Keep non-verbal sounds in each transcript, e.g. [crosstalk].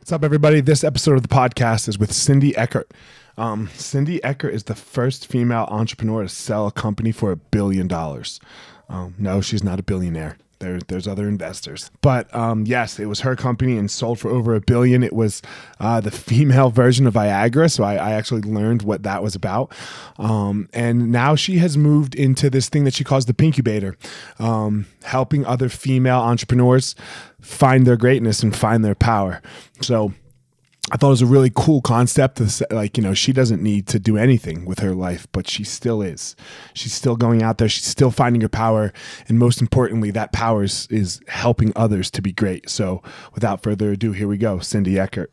What's up, everybody? This episode of the podcast is with Cindy Eckert. Um, Cindy Eckert is the first female entrepreneur to sell a company for a billion dollars. Um, no, she's not a billionaire. There, there's other investors, but um, yes, it was her company and sold for over a billion. It was uh, the female [laughs] version of Viagra, so I, I actually learned what that was about. Um, and now she has moved into this thing that she calls the Pinkubator, um, helping other female entrepreneurs find their greatness and find their power. So I thought it was a really cool concept. To say, like, you know, she doesn't need to do anything with her life, but she still is. She's still going out there. She's still finding her power. And most importantly, that power is, is helping others to be great. So without further ado, here we go Cindy Eckert.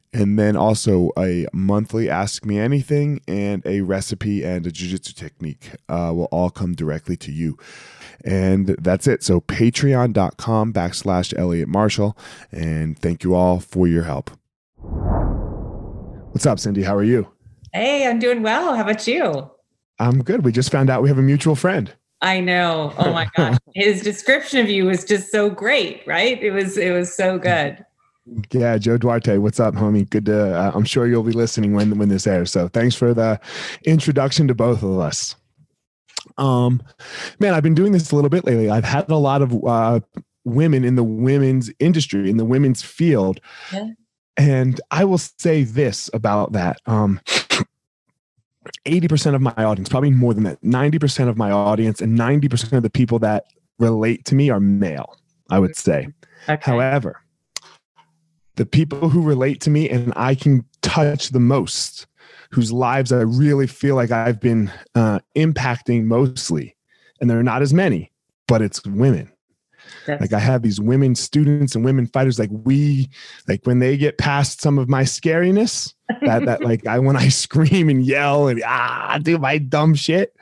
and then also a monthly ask me anything and a recipe and a jiu-jitsu technique uh, will all come directly to you. And that's it. So patreon.com backslash elliot marshall. And thank you all for your help. What's up cindy? How are you? Hey i'm doing well. How about you? I'm good. We just found out we have a mutual friend. I know. Oh my gosh. [laughs] His description of you was just so great, right? It was it was so good. Yeah, Joe Duarte, what's up, homie? Good to. Uh, I'm sure you'll be listening when when this airs. So thanks for the introduction to both of us. Um, man, I've been doing this a little bit lately. I've had a lot of uh, women in the women's industry, in the women's field, yeah. and I will say this about that. Um, 80% of my audience, probably more than that, 90% of my audience and 90% of the people that relate to me are male, I would say. Okay. However, the people who relate to me and I can touch the most, whose lives I really feel like I've been uh, impacting mostly. And there are not as many, but it's women. That's like I have these women students and women fighters. Like we, like when they get past some of my scariness, that that [laughs] like I when I scream and yell and ah do my dumb shit,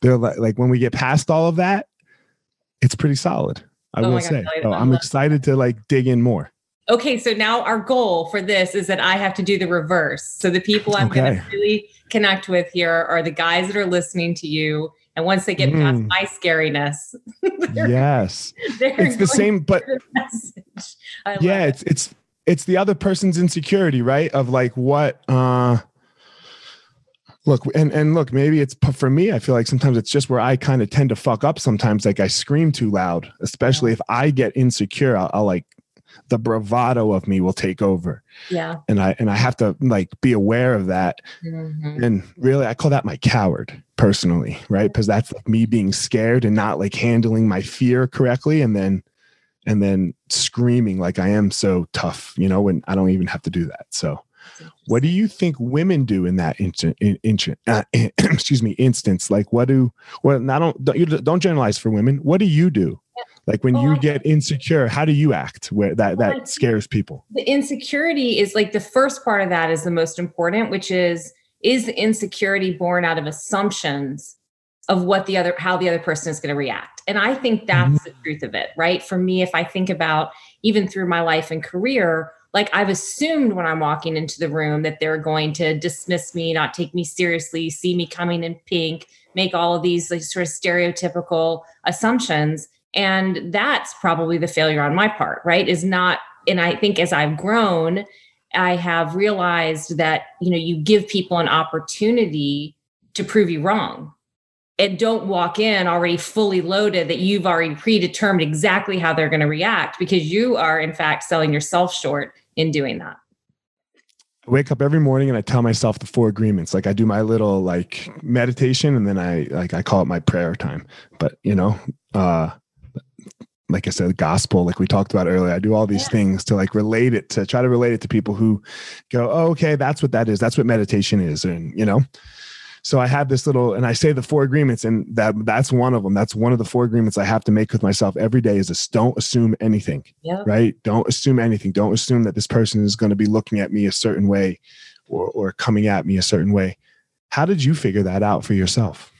they're like like when we get past all of that, it's pretty solid. I oh will say. so I'm excited to like dig in more. Okay, so now our goal for this is that I have to do the reverse. So the people I'm okay. going to really connect with here are the guys that are listening to you. And once they get mm. past my scariness, [laughs] yes, it's the same. But yeah, it. it's it's it's the other person's insecurity, right? Of like what. uh look and and look maybe it's for me i feel like sometimes it's just where i kind of tend to fuck up sometimes like i scream too loud especially yeah. if i get insecure I'll, I'll, like the bravado of me will take over. Yeah. And I and I have to like be aware of that. Mm-hmm. And really I call that my coward personally, right? Because that's like me being scared and not like handling my fear correctly and then and then screaming like I am so tough, you know, when I don't even have to do that. So what do you think women do in that instant, in, in, uh, [clears throat] excuse me, instance? Like what do, well, not don't, don't, you don't generalize for women. What do you do? Like when you get insecure how do you act where that that scares people the insecurity is like the first part of that is the most important which is is the insecurity born out of assumptions of what the other how the other person is going to react and i think that's mm-hmm. the truth of it right for me if i think about even through my life and career like I've assumed when I'm walking into the room that they're going to dismiss me, not take me seriously, see me coming in pink, make all of these like sort of stereotypical assumptions. And that's probably the failure on my part, right? Is not, and I think as I've grown, I have realized that, you know, you give people an opportunity to prove you wrong. and don't walk in already fully loaded that you've already predetermined exactly how they're going to react because you are in fact selling yourself short in doing that I wake up every morning and I tell myself the four agreements. Like I do my little like meditation and then I like I call it my prayer time. But you know, uh like I said, gospel, like we talked about earlier, I do all these yeah. things to like relate it to try to relate it to people who go, oh, okay, that's what that is. That's what meditation is. And you know, so I have this little, and I say the four agreements, and that that's one of them. That's one of the four agreements I have to make with myself every day. Is this: don't assume anything. Yeah. Right. Don't assume anything. Don't assume that this person is going to be looking at me a certain way, or or coming at me a certain way. How did you figure that out for yourself?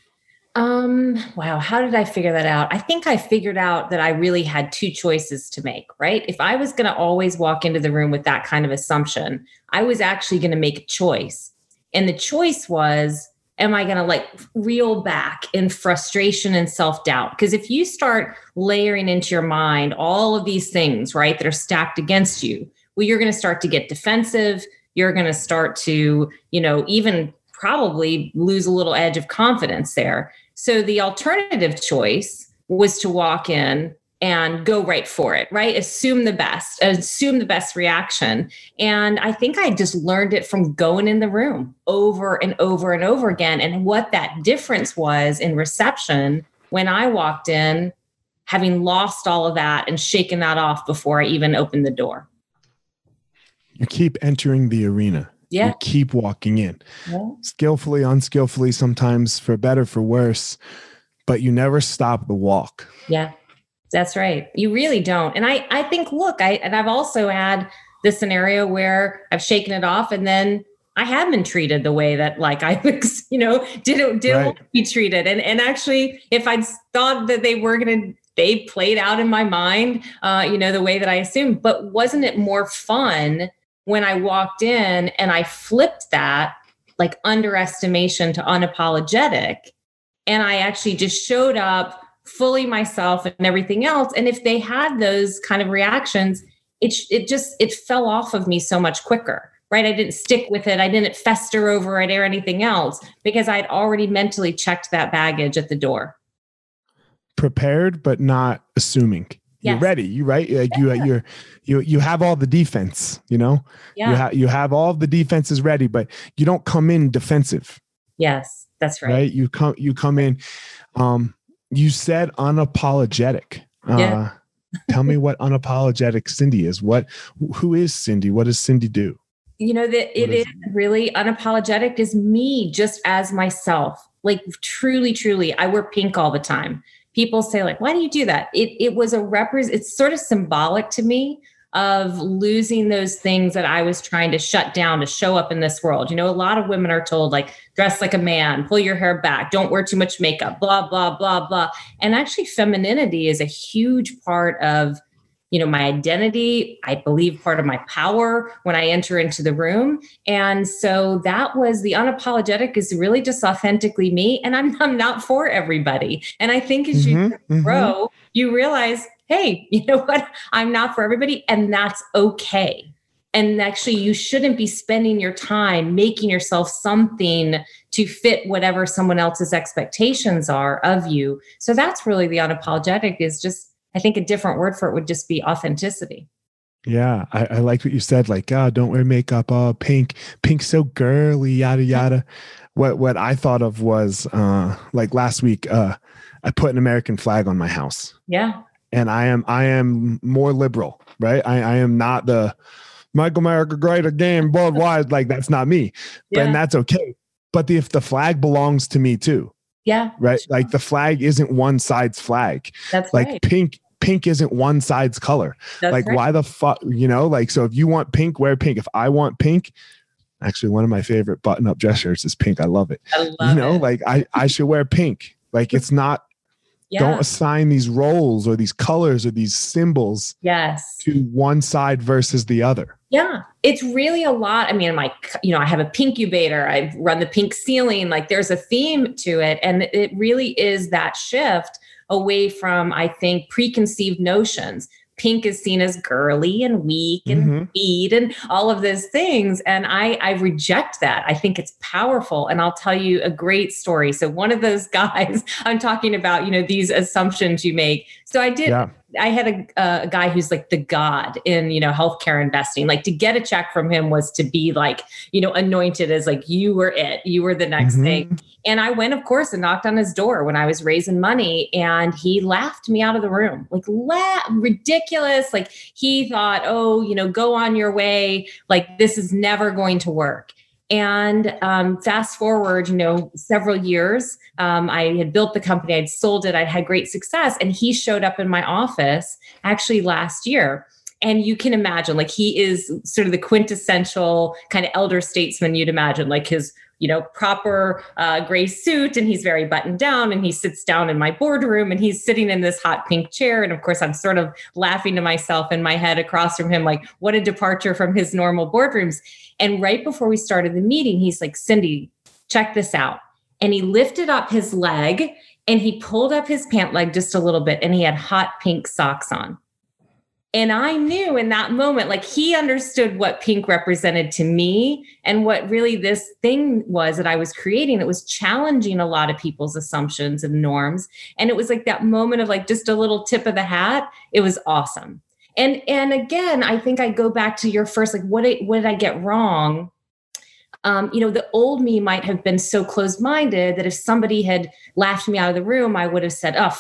Um, wow, how did I figure that out? I think I figured out that I really had two choices to make, right? If I was going to always walk into the room with that kind of assumption, I was actually going to make a choice. And the choice was am I going to like reel back in frustration and self doubt? Because if you start layering into your mind all of these things, right, that are stacked against you, well, you're going to start to get defensive. You're going to start to, you know, even probably lose a little edge of confidence there. So the alternative choice was to walk in and go right for it, right? Assume the best, assume the best reaction. And I think I just learned it from going in the room over and over and over again. And what that difference was in reception when I walked in, having lost all of that and shaken that off before I even opened the door. You keep entering the arena. Yeah. You keep walking in. Yeah. Skillfully, unskillfully, sometimes for better, for worse, but you never stop the walk. Yeah. That's right. You really don't. And I I think look, I and I've also had this scenario where I've shaken it off and then I have been treated the way that like [laughs] I was, you know, didn't didn't right. want to be treated. And and actually if I'd thought that they were gonna they played out in my mind, uh, you know, the way that I assumed. But wasn't it more fun when I walked in and I flipped that like underestimation to unapologetic? And I actually just showed up fully myself and everything else and if they had those kind of reactions it it just it fell off of me so much quicker right? I didn't stick with it. I didn't fester over it or anything else because i'd already mentally checked that baggage at the door. Prepared but not assuming yes. you're ready you right like yeah. you [laughs] you're you you have all the defense you know yeah. you have you have all the defenses ready but you don't come in defensive yes that's right right you come you come in um you said unapologetic. Yeah. Uh, tell me [laughs] what unapologetic Cindy is. What who is Cindy? What does Cindy do? You know that it is, is really unapologetic is me just as myself. Like truly, truly, I wear pink all the time. People say like, "Why do you do that?" It it was a represent. It's sort of symbolic to me of losing those things that I was trying to shut down to show up in this world. You know, a lot of women are told, like, dress like a man, pull your hair back, don't wear too much makeup, blah, blah, blah, blah. And actually, femininity is a huge part of you know my identity i believe part of my power when i enter into the room and so that was the unapologetic is really just authentically me and i'm, I'm not for everybody and i think as mm-hmm, you mm-hmm. grow mm-hmm. you realize hey, you know what? I'm not for everybody, and that's okay. And actually, you shouldn't be spending your time making yourself something to fit whatever someone else's expectations are of you. So that's really the unapologetic is just, I think a different word for it would just be authenticity. Yeah, I, I liked what you said. Like, God, oh, don't wear makeup. Oh, pink, pink, so girly, yada yada. What what I thought of was uh, like last week. Uh, I put an American flag on my house. Yeah and I am I am more liberal, right? I, I am not the Make America great again worldwide. like that's not me, yeah. and that's okay. But the, if the flag belongs to me too, yeah, right. Sure. Like the flag isn't one side's flag. That's like right. pink. Pink isn't one side's color. That's like right. why the fuck, you know? Like so, if you want pink, wear pink. If I want pink, actually one of my favorite button-up dress shirts is pink. I love it. I love you know, it. like I I should wear pink. Like it's not yeah. Don't assign these roles or these colors or these symbols yes. to one side versus the other. Yeah, it's really a lot. I mean, my, you know, I have a pinkubator. I run the pink ceiling. Like there's a theme to it. And it really is that shift away from, I think, preconceived notions. pink is seen as girly and weak and mm-hmm. weed and all of those things. And I, I reject that. I think it's powerful. And I'll tell you a great story. So one of those [laughs] guys I'm talking about, you know, these assumptions you make. So I did yeah. I had a, a, guy who's like the god in you know healthcare investing. Like to get a check from him was to be like you know anointed as like you were it, you were the next mm-hmm. thing. And I went, of course, and knocked on his door when I was raising money, and he laughed me out of the room, like la- ridiculous. Like he thought, oh, you know, go on your way. Like this is never going to work. And um, fast forward, you know, several years, um, I had built the company, I'd sold it, I'd had great success. And he showed up in my office actually last year. And you can imagine, like, he is sort of the quintessential kind of elder statesman you'd imagine, like his you know, proper uh, gray suit and he's very buttoned down and he sits down in my boardroom and he's sitting in this hot pink chair. And of course, I'm sort of laughing to myself in my head across from him, like, what a departure from his normal boardrooms. And right before we started the meeting, he's like, Cindy, check this out. And he lifted up his leg and he pulled up his pant leg just a little bit and he had hot pink socks on. And I knew in that moment, like he understood what pink represented to me and what really this thing was that I was creating that was challenging a lot of people's assumptions and norms. And it was like that moment of like just a little tip of the hat. It was awesome. And and again, I think I go back to your first, like, what did, what did I get wrong? Um, you know, the old me might have been so closed minded that if somebody had laughed me out of the room, I would have said, oh,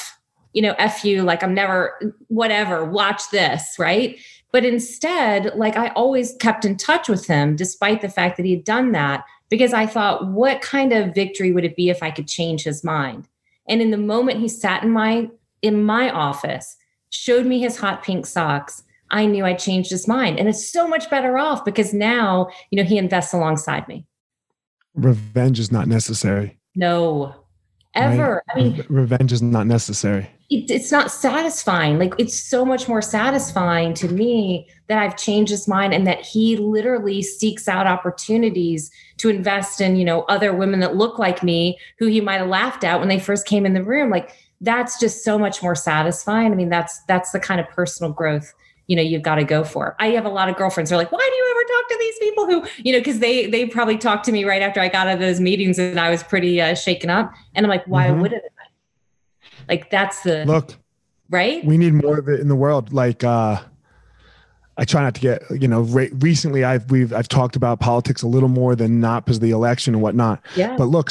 you know, F you, like I'm never, whatever, watch this, right? But instead, like I always kept in touch with him despite the fact that he had done that because I thought, what kind of victory would it be if I could change his mind? And in the moment he sat in my in my office, showed me his hot pink socks, I knew I changed his mind. And it's so much better off because now, you know, he invests alongside me. Revenge is not necessary. No, ever. Right? I mean, revenge is not necessary it, it's not satisfying. Like it's so much more satisfying to me that I've changed his mind and that he literally seeks out opportunities to invest in, you know, other women that look like me who he might have laughed at when they first came in the room. Like that's just so much more satisfying. I mean, that's that's the kind of personal growth you know you've got to go for i have a lot of girlfriends who are like why do you ever talk to these people who you know because they they probably talked to me right after i got out of those meetings and i was pretty uh, shaken up and i'm like why mm-hmm. wouldn't like that's the look, right? We need more of it in the world. Like, uh, I try not to get, you know, re- recently I've, we've, I've talked about politics a little more than not because of the election and whatnot. Yeah. But look,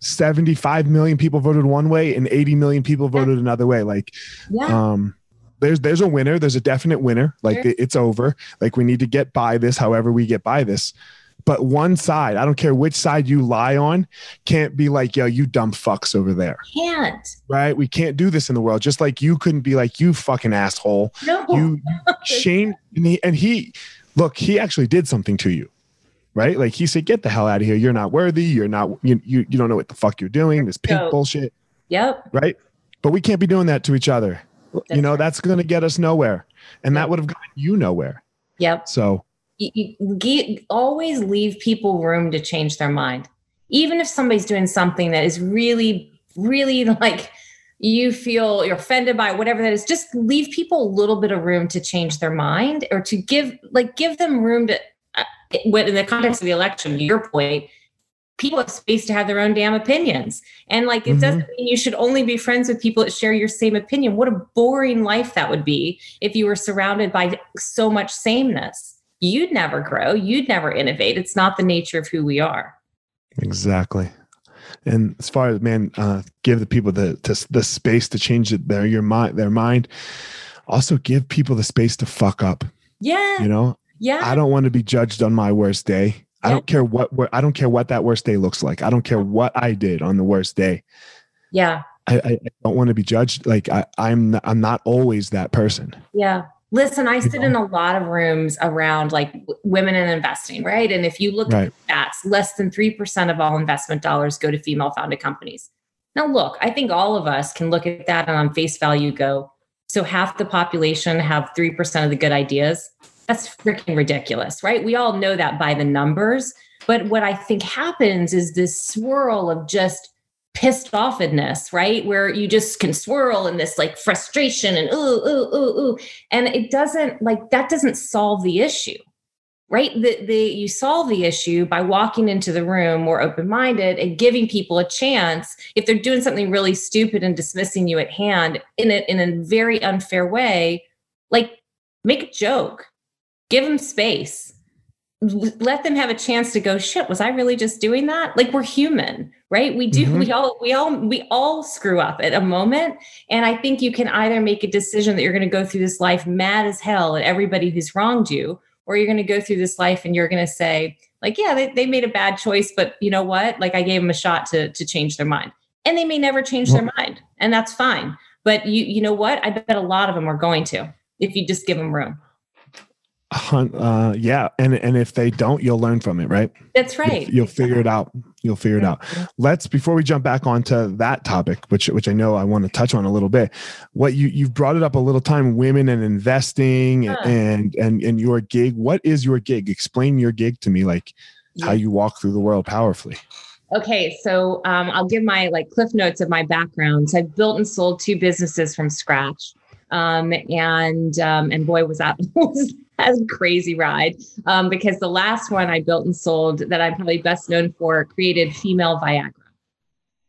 75 million people voted one way and 80 million people voted yeah. another way. Like, yeah. um, there's there's a winner there's a definite winner like sure. it's over like we need to get by this however we get by this but one side, I don't care which side you lie on, can't be like, yo, you dumb fucks over there. Can't. Right? We can't do this in the world. Just like you couldn't be like, you fucking asshole. No. You shame. And he, and he, look, he actually did something to you. Right? Like he said, get the hell out of here. You're not worthy. You're not, you, you, you don't know what the fuck you're doing. This pink bullshit. Yep. Right? But we can't be doing that to each other. That's you know, right. that's going to get us nowhere. And yep. that would have gotten you nowhere. Yep. So you, you always leave people room to change their mind. Even if somebody's doing something that is really really [laughs] like you feel you're offended by whatever that is just leave people a little bit of room to change their mind or to give like give them room to uh, in the context of the election to your point people have space to have their own damn opinions. And like it mm-hmm. doesn't mean you should only be friends with people that share your same opinion. What a boring life that would be if you were surrounded by so much sameness you'd never grow, you'd never innovate. It's not the nature of who we are. Exactly. And as far as man, uh, give the people the to, the space to change it, their your mind, their mind. Also, give people the space to fuck up. Yeah. You know. Yeah. I don't want to be judged on my worst day. Yeah. I don't care what, what I don't care what that worst day looks like. I don't care what I did on the worst day. Yeah. I, I don't want to be judged. Like I, I'm I'm not always that person. Yeah. Listen, I sit in a lot of rooms around like women in investing, right? And if you look right. at stats, less than 3% of all investment dollars go to female founded companies. Now, look, I think all of us can look at that and on face value go, so half the population have 3% of the good ideas. That's freaking ridiculous, right? We all know that by the numbers. But what I think happens is this swirl of just pissed offness, right? Where you just can swirl in this like frustration and ooh, ooh, ooh, ooh. And it doesn't like that doesn't solve the issue. Right. The, the you solve the issue by walking into the room more open-minded and giving people a chance if they're doing something really stupid and dismissing you at hand in a in a very unfair way, like make a joke, give them space let them have a chance to go shit was i really just doing that? Like we're human right? We do mm-hmm. we all we all we all screw up at a moment and i think you can either make a decision that you're going to go through this life mad as hell at everybody who's wronged you or you're going to go through this life and you're going to say like yeah they, they made a bad choice but you know what? Like i gave them a shot to to change their mind. And they may never change well, their mind and that's fine but you you know what? I bet a lot of them are going to if you just give them room uh, yeah, and and if they don't, you'll learn from it, right? That's right. You'll, you'll figure it out. You'll figure it out. Let's before we jump back onto that topic, which which I know I want to touch on a little bit. What you you've brought it up a little time, women and investing huh. and and and your gig. What is your gig? Explain your gig to me, like yeah. how you walk through the world powerfully. Okay, so um, I'll give my like cliff notes of my background. So I've built and sold two businesses from scratch. Um, and um, and boy was that [laughs] was a crazy ride um, because the last one I built and sold that I'm probably best known for created female Viagra.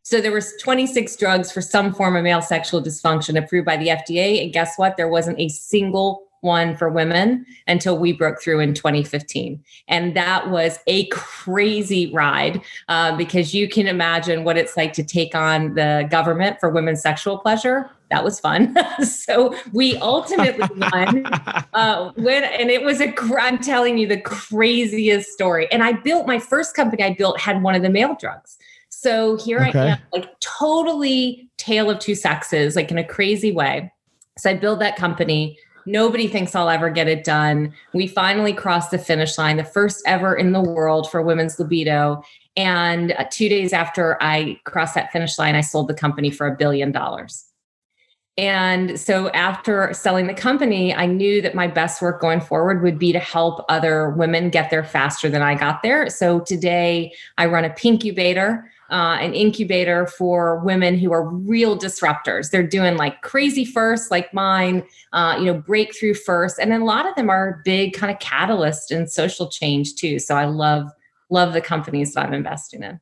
So there was 26 drugs for some form of male sexual dysfunction approved by the FDA, and guess what? There wasn't a single one for women until we broke through in 2015. And that was a crazy ride uh, because you can imagine what it's like to take on the government for women's sexual pleasure that was fun. [laughs] so we ultimately [laughs] won. Uh, when, and it was a, I'm telling you the craziest story. And I built my first company I built had one of the male drugs. So here okay. I am, like totally tale of two sexes, like in a crazy way. So I build that company. Nobody thinks I'll ever get it done. We finally crossed the finish line, the first ever in the world for women's libido. And uh, two days after I crossed that finish line, I sold the company for a billion dollars. And so after selling the company, I knew that my best work going forward would be to help other women get there faster than I got there. So today I run a Pinkubator, uh, an incubator for women who are real disruptors. They're doing like crazy first, like mine, uh, you know, breakthrough first. And then a lot of them are big kind of catalyst in social change too. So I love, love the companies that I'm investing in.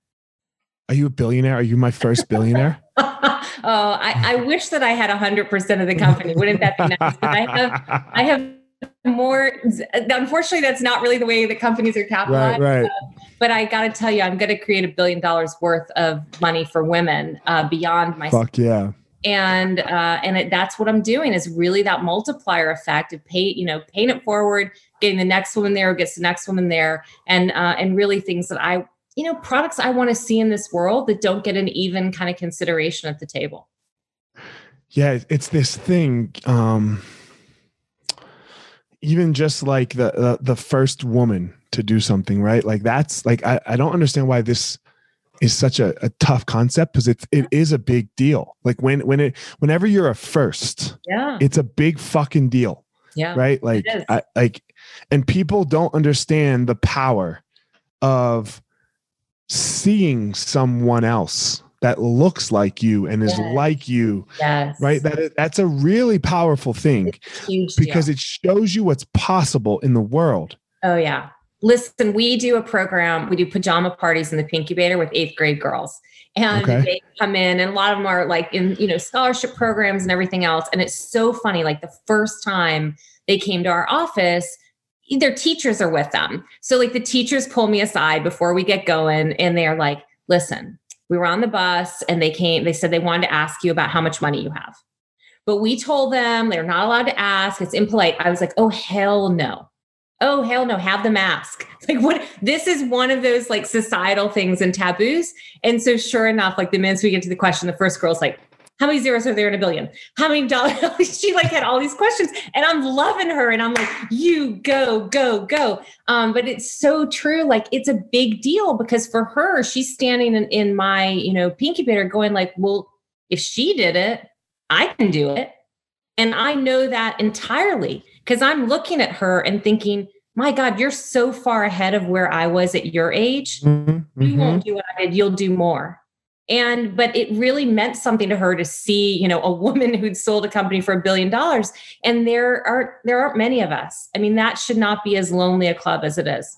Are you a billionaire? Are you my first billionaire? [laughs] [laughs] oh, I, I wish that I had hundred percent of the company. Wouldn't that be nice? But I have, I have more. Unfortunately, that's not really the way that companies are capitalized. Right, right. Uh, but I got to tell you, I'm going to create a billion dollars worth of money for women uh, beyond my. Fuck yeah. And uh, and it, that's what I'm doing is really that multiplier effect of pay, you know, paying it forward, getting the next woman there, gets the next woman there, and uh, and really things that I you know, products I want to see in this world that don't get an even kind of consideration at the table. Yeah, it's this thing. Um, even just like the, the, the first woman to do something, right? Like that's like I, I don't understand why this is such a, a tough concept because it's it is a big deal. Like when when it whenever you're a first, yeah, it's a big fucking deal. Yeah. Right. Like I like and people don't understand the power of seeing someone else that looks like you and is yes. like you yes. right that is, that's a really powerful thing because it shows you what's possible in the world oh yeah listen we do a program we do pajama parties in the Pinkubator with eighth grade girls and okay. they come in and a lot of them are like in you know scholarship programs and everything else and it's so funny like the first time they came to our office their teachers are with them. So like the teachers pull me aside before we get going and they're like, listen, we were on the bus and they came, they said they wanted to ask you about how much money you have. But we told them they're not allowed to ask. It's impolite. I was like, oh, hell no. Oh, hell no. Have them ask. [laughs] Like, what? This is one of those like societal things and taboos. And so, sure enough, like the minute we get to the question, the first girl's like, how many zeros are there in a billion? How many dollars? [laughs] she like had all these questions and I'm loving her. And I'm like, you go, go, go. Um, but it's so true. Like it's a big deal because for her, she's standing in, in my, you know, Pinkubator going like, well, if she did it, I can do it. And I know that entirely because I'm looking at her and thinking, my God, you're so far ahead of where I was at your age. Mm-hmm. You won't mm-hmm. do what I did. You'll do more and but it really meant something to her to see you know a woman [laughs] who'd sold a company for a billion dollars. And there aren't there aren't many of us. I mean that should not be as lonely a club as it is.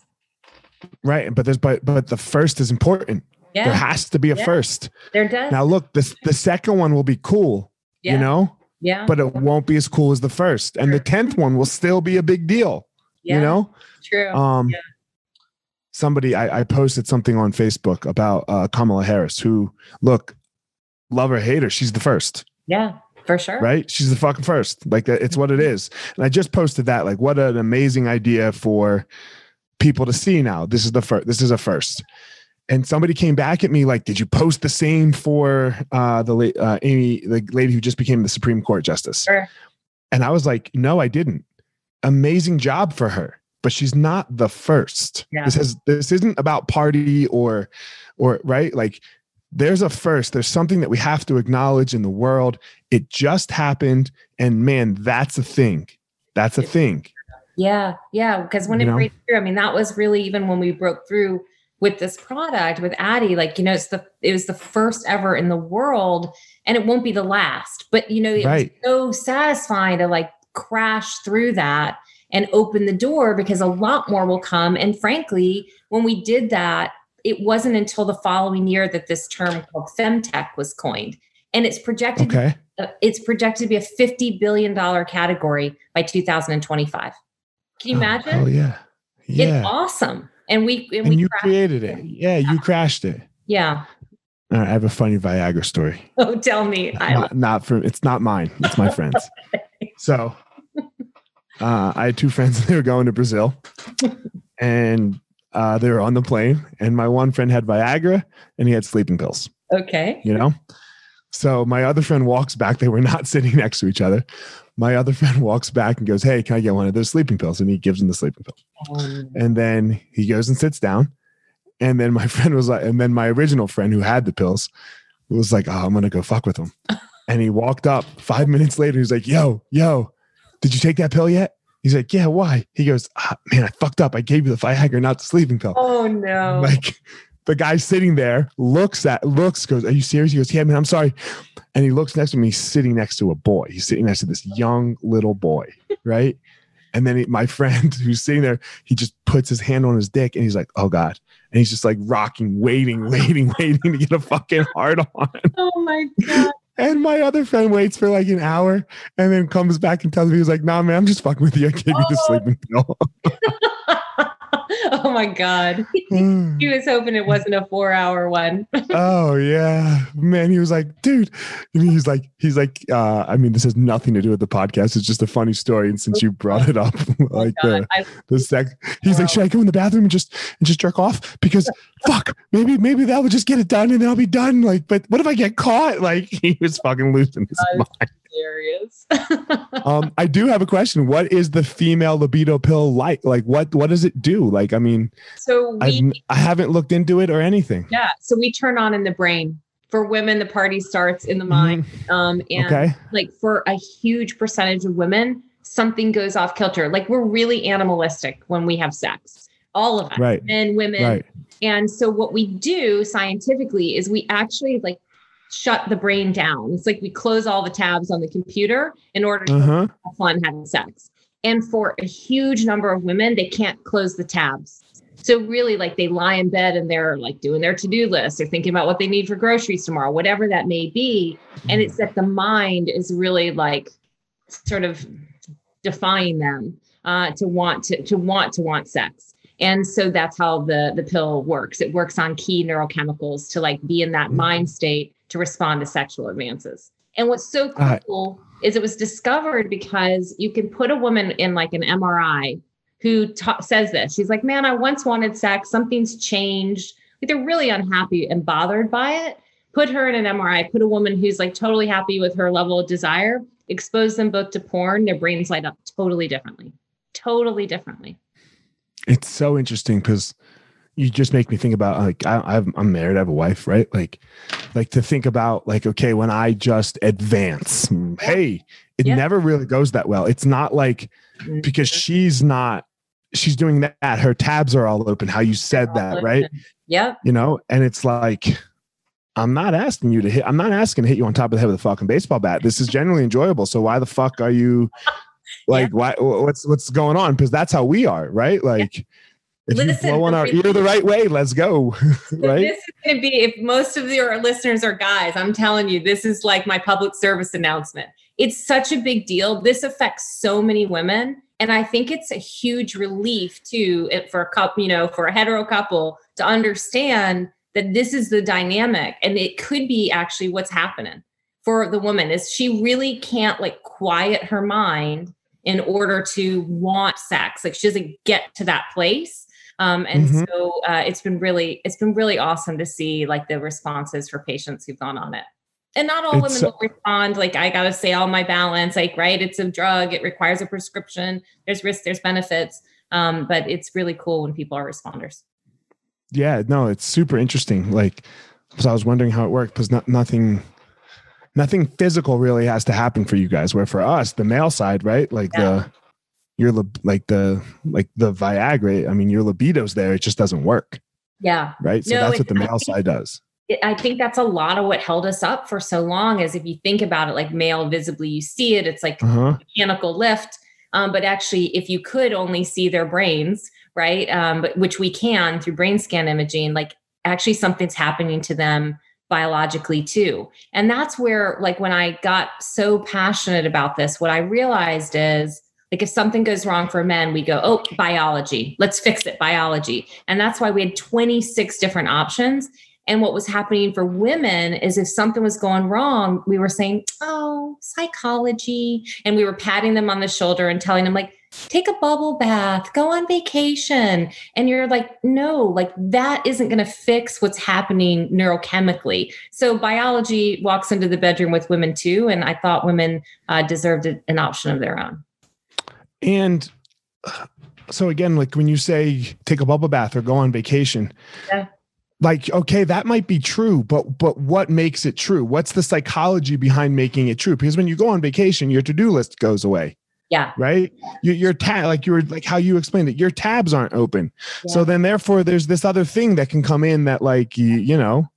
Right but there's but but the first is important. Yeah. there has to be a yeah. first. There does. Now look this the second one will be cool yeah. you know? Yeah. But it won't be as cool as the first. And the 10th one will still be a big deal you know? True. Um somebody I, I, posted something on Facebook about uh, Kamala Harris, who look, love or hate her, she's the first. Yeah, for sure. Right? She's the fucking first. Like it's what it Mm-hmm. And I just posted that. Like, what an amazing idea for people to see now. This is the first. This is a first. And somebody came back at me like, "Did you post the same for uh, the la- uh, Amy, the lady who just became the Supreme Court justice?" Sure. And I was like, "No, I didn't. Amazing job for her." But she's not the first. Yeah. This has this isn't about party or or right like there's a first there's something that we have to acknowledge in the world it just happened and man that's a thing that's a thing yeah yeah because when You it know? breaks through i mean that was really even when we broke through with this product with Addyi like you know it's the it was the first ever in the world and it won't be the last but you know it Right. was so satisfying to like crash through that and open the door because a lot more will come. And frankly when we did that it wasn't until the following year that this term called femtech was coined. And it's projected okay. uh, it's projected to be a 50 billion dollar category by 2025 can you imagine? oh, oh yeah. It's yeah. awesome. And we and, and we you created it. yeah you crashed it. Yeah. All right, i have a funny viagra story. Oh tell me. I, not, not from it's not mine. It's my friends. [laughs] So uh, i had two friends [laughs] they were going to brazil. And uh, they were on the plane. And my one friend had viagra and he had sleeping pills. Okay. You know? So my other friend walks back. They were not [laughs] sitting next to each other. My other friend walks back and goes hey can i get one of those sleeping pills? And he gives him the sleeping pill. Um, and then he goes and sits down. And then my [laughs] friend was like and then my original friend who had the pills was like oh i'm gonna go fuck with him. And he walked up. Five minutes later he's like yo yo did you take that pill yet? He's like yeah why? He goes ah, man i fucked up. I gave you the viagra not the sleeping pill. Oh no. Like the guy sitting there looks at looks goes are you serious? He goes yeah man i'm sorry. And he looks next to me sitting next to a boy. He's sitting next to this young little boy [laughs] right? And then he, my friend [laughs] who's sitting there he just puts his hand on his dick and he's like oh god. And he's just like rocking waiting [laughs] waiting waiting to get a fucking hard on. Oh my god and my other friend waits for like an hour and then comes back and tells me he's like nah man i'm just fucking with you. I gave you the sleeping pill [laughs] [laughs] oh my god. [laughs] He was hoping it wasn't a four hour one. [laughs] Oh yeah. Man he was like dude and he's like he's like uh i mean this has nothing to do with the podcast. It's just a funny story and since you brought it up like Oh the the sec he's like should i go in the bathroom and just and just jerk off? Because fuck maybe maybe that would just get it done and then i'll be done like but what if i get caught? Like he was fucking losing his I- mind hilarious. [laughs] Um i do have a question. What is the female libido pill like? Like what what does it do? Like i mean so we i haven't looked into it or anything. Yeah so we turn on in the brain. For women the party starts in the mind. Um and okay. like for a huge percentage of women, something goes off kilter. Like we're really animalistic when we have sex, all of us, Right. men, women. right. And so what we do scientifically is we actually like shut the brain down. It's like we close all the tabs on the computer in order to uh-huh have fun having sex. And for a huge number of women, they can't close the tabs. So really like they lie in bed and they're like doing their to-do list. They're thinking about what they need for groceries tomorrow, whatever that may be. And it's that the mind is really like sort of defying them uh, to want to to want to want sex. And so that's how the the pill works. It works on key neurochemicals to like be in that Mhm. mind state to respond to sexual advances. And what's so cool is it was discovered because you can put a woman in like an MRI who ta- says this. She's like, "Man, I once wanted sex. Something's changed." Like they're really unhappy and bothered by it. Put her in an MRI. Put a woman who's like totally happy with her level of desire. Expose them both to porn. Their brains light up totally differently. Totally differently. It's so interesting because you just make me think about like I, I'm married, I have a wife, right? Like, like to think about like okay, when I just advance, hey, it Yeah. never really goes that well. It's not like because she's not, she's doing that. Her tabs are all open. How you said that, right? Yep. You know, and it's like, I'm not asking you to hit. I'm not asking to hit you on top of the head with a fucking baseball bat. This is generally enjoyable. So why the fuck are you like? Yeah. Why? What's what's going on? Because that's how we are, right? Like. Yeah. If Listen, you blow on our ear the right way, let's go. [laughs] right? This is going to be if most of your listeners are guys. I'm telling you, this is like my public service announcement. It's such a big deal. This affects so many women, and I think it's a huge relief too for a couple, you know, for a hetero couple to understand that this is the dynamic and it could be actually what's happening for the woman is she really can't like quiet her mind in order to want sex. Like she doesn't get to that place. Um, and mm-hmm. so uh, it's been really it's been really awesome to see like the responses for patients who've gone on it. And not all it's, women will respond. Like i gotta say all my balance. Like right it's a drug. It requires a prescription. There's risks there's benefits. Um, but it's really cool when people are responders. Yeah, no, it's super interesting. Like, so I was wondering how it worked because not, nothing, nothing physical really has to happen for you guys. Where for us, the male side, right? Like yeah. the, your like the like the Viagra. I mean, your libido's there. It just doesn't work. Yeah. Right. So no, that's what the male side does. I think that's a lot of what held us up for so long. Is if you think about it, like male visibly, you see it. It's like uh-huh. mechanical lift. Um, but actually, if you could only see their brains, right? Um, but which we can through brain scan imaging, like actually something's happening to them biologically too. And that's where, like, when I got so passionate about this, what I realized is like if something goes wrong for men, we go, oh, biology, let's fix it, biology. And that's why we had 26 different options. And what was happening for women is if something was going wrong, we were saying, oh, psychology. And we were patting them on the shoulder and telling them, like, take a bubble bath, go on vacation. And you're like, no, like that isn't going to fix what's happening neurochemically. So biology walks into the bedroom with women too. And I thought women uh, deserved an option of their own. And uh, so again, like when you say take a bubble bath or go on vacation, yeah like okay that might be true but but what makes it true what's the psychology behind making it true because when you go on vacation your to-do list goes away yeah. Right. Your, your tab, like you were like how you explained it, your tabs aren't open. Yeah. So then therefore there's this other thing that can come in that like, you, you know,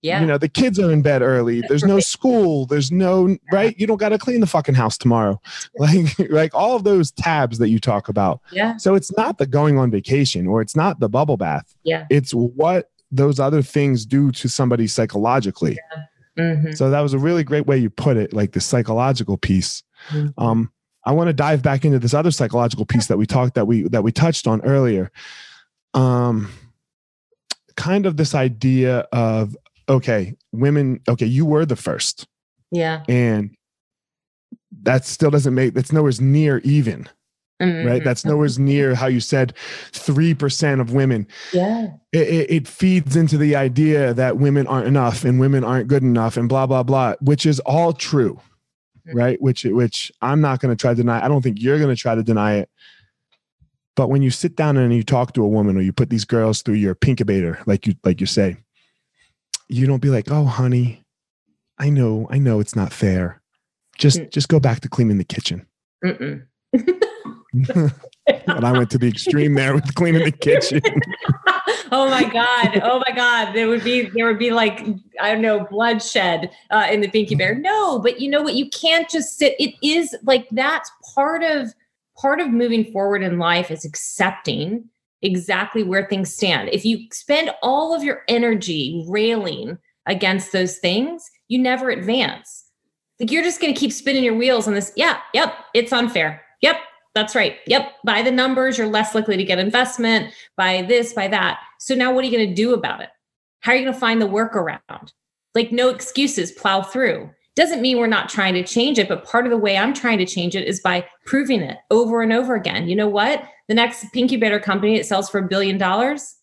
yeah. You know, the kids are in bed early. There's no school. There's no, right? You don't got to clean the fucking house tomorrow. Like, [laughs] like all of those tabs that you talk about. Yeah. So it's not the going on vacation or it's not the bubble bath. Yeah. It's what those other things do to somebody psychologically. Yeah. Mm-hmm. So that was a really great way you put it, like the psychological piece. Mm-hmm. Um, I want to dive back into this other psychological piece that we talked that we that we touched on earlier. Um, kind of this idea of okay, women. Okay, you were the first. Yeah. And that still doesn't make that's nowhere near even. Mm-hmm. Right. That's nowhere near how you said 3% of women. Yeah. It, it, it, feeds into the idea that women aren't enough and women aren't good enough and blah, blah, blah, which is all true right? Which which I'm not going to try to deny. I don't think you're going to try to deny it. But when you sit down and you talk to a woman or you put these girls through your pinkubator, like you like you say, you don't be like, "Oh, honey, I know, I know it's not fair. Just mm. just go back to cleaning the kitchen." [laughs] [laughs] and I went to the extreme there with cleaning the kitchen. [laughs] oh my god! Oh my god! There would be there would be like I don't know bloodshed uh, in the Pinky Bear. No, but you know what? You can't just sit. It is like that's part of part of moving forward in life is accepting exactly where things stand. If you spend all of your energy railing against those things, you never advance. Like you're just going to keep spinning your wheels on this. Yeah, yep, it's unfair. Yep, that's right. Yep. By the numbers, you're less likely to get investment, by this, by that. So now what are you going to do about it? How are you going to find the workaround? Like, no excuses, plow through. Doesn't mean we're not trying to change it, but part of the way I'm trying to change it is by proving it over and over again. You know what? The next Pinkubator company, it sells for a billion dollars.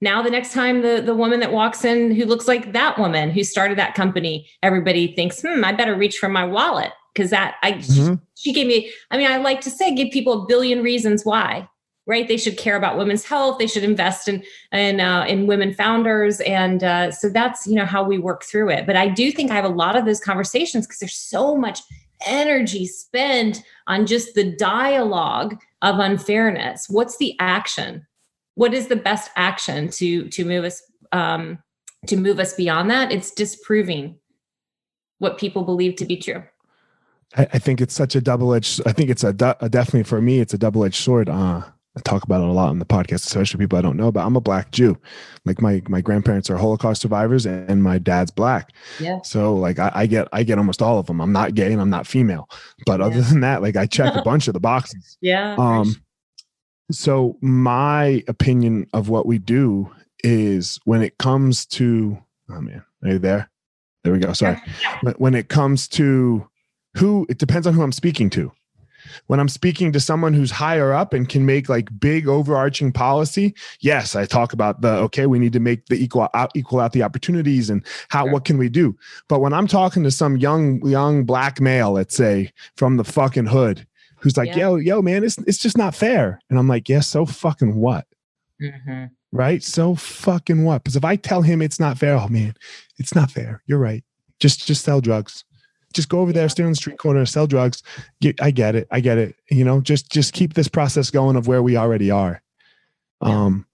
Now, the next time the, the woman that walks in who looks like that woman who started that company, everybody thinks, hmm, I better reach for my wallet because that I mm-hmm. she, she gave me. I mean, I like to say give people a billion reasons why. Right? They should care about women's health. They should invest in in uh, in women founders, and uh, so that's you know how we work through it. But I do think I have a lot of those conversations because there's so much energy spent on just the dialogue of unfairness. What's the action? What is the best action to to move us um, to move us beyond that, it's disproving what people believe to be true. I, I think it's such a double edged. I think it's a, a, definitely for me, it's a double edged sword. Uh, I talk about it a lot on the podcast, especially people I don't know about. I'm a black Jew. Like my my grandparents are Holocaust survivors, and my dad's black. Yeah. So like I, I get I get almost all of them. I'm not gay and I'm not female, but yeah. other [laughs] than that, like I check a [laughs] bunch of the boxes. Yeah. Um. So my opinion of what we do is when it comes to oh man, are you there? There we go. Sorry. When it comes to who, it depends on who I'm speaking to. When I'm speaking to someone who's higher up and can make like big overarching policy, yes, I talk about the okay, we need to make the equal out, equal out the opportunities and how what can we do. But when I'm talking to some young young black male, let's say from the fucking hood, who's like, yeah. yo, yo, man, it's it's just not fair, and I'm like, yeah, so fucking what? Mm-hmm right? So fucking what? Because if I tell him it's not fair, oh man, it's not fair. You're right. Just just sell drugs. Just go over there, stay on the street corner, sell drugs. I get it. I get it. You know, just just keep this process going of where we already are. Um,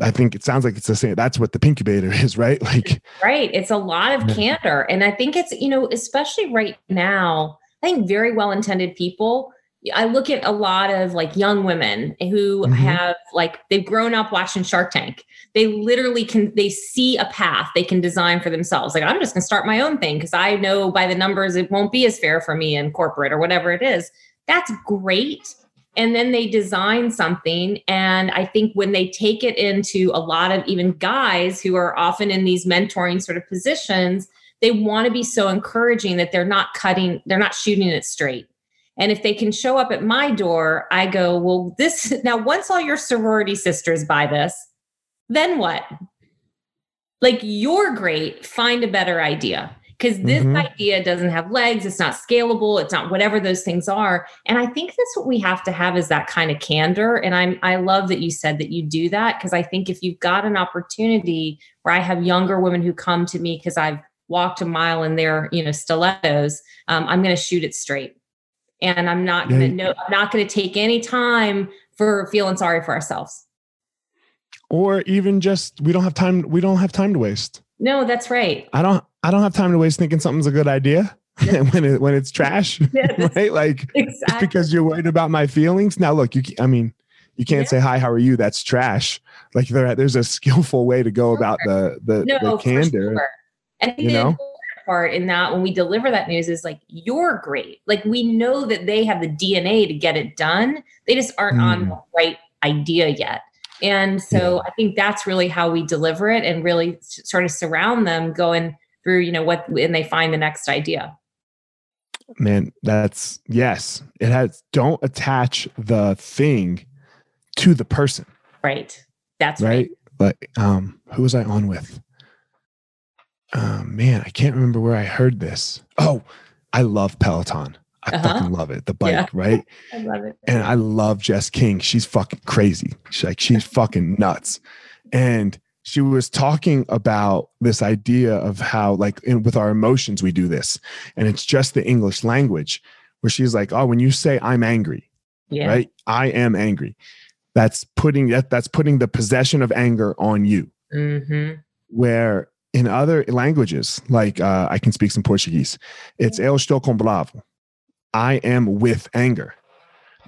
I think it sounds like it's the same. That's what the incubator [laughs] is, right? Like, right. It's a lot of candor, and I think it's you know, especially right now. I think very well intended people I look at a lot of like young women who mm-hmm. have like they've grown up watching Shark Tank. They literally can they see a path they can design for themselves. Like I'm just going to start my own thing because I know by the numbers it won't be as fair for me in corporate or whatever it is. That's great. And then they design something and I think when they take it into a lot of even guys who are often in these mentoring sort of positions, they want to be so encouraging that they're not cutting they're not shooting it straight and if they can show up at my door, I go, well, this [laughs] now, once all your sorority sisters buy this, then what? Like, you're great. Find a better idea because this mm-hmm. idea doesn't have legs. It's not scalable. It's not whatever those things are. And I think that's what we have to have is that kind of candor. And I'm, I love that you said that you do that because I think if you've got an opportunity where I have younger women who come to me because I've walked a mile in their, you know, stilettos, um, I'm going to shoot it straight and i'm not gonna no i'm not gonna take any time for feeling sorry for ourselves or even just we don't have time we don't have time to waste. No that's right. I don't i don't have time to waste thinking something's a good idea [laughs] when it when it's trash [laughs] yeah, [laughs] right? Like exactly. because you're worried about my feelings. Now look you i mean you can't yeah. say hi how are you? That's trash. Like there, there's a skillful way to go about the the, no, the candor sure. and you know? part in that when we deliver that news is like you're great. Like we know that they have the dna to get it done. They just aren't mm. on the right idea yet and so yeah. i think that's really how we deliver it and really sort of surround them going through you know what and they find the next idea man that's yes it has don't attach the thing to the person right that's right, right. like um who was i on with oh man, I can't remember where I heard this. Oh, I love Peloton. I uh-huh. fucking love it. The bike, yeah. right? [laughs] I love it. And I love Jess King. She's fucking crazy. She's like, she's fucking nuts. And she was talking about this idea of how, like, in, with our emotions, we do this. And it's just the English language where she's like, oh, when you say I'm angry, yeah. right? I am angry. That's putting that that's putting the possession of anger on you. Mm-hmm. Where in other languages, like uh, I can speak some Portuguese, it's eu estou com bravo. I am with anger.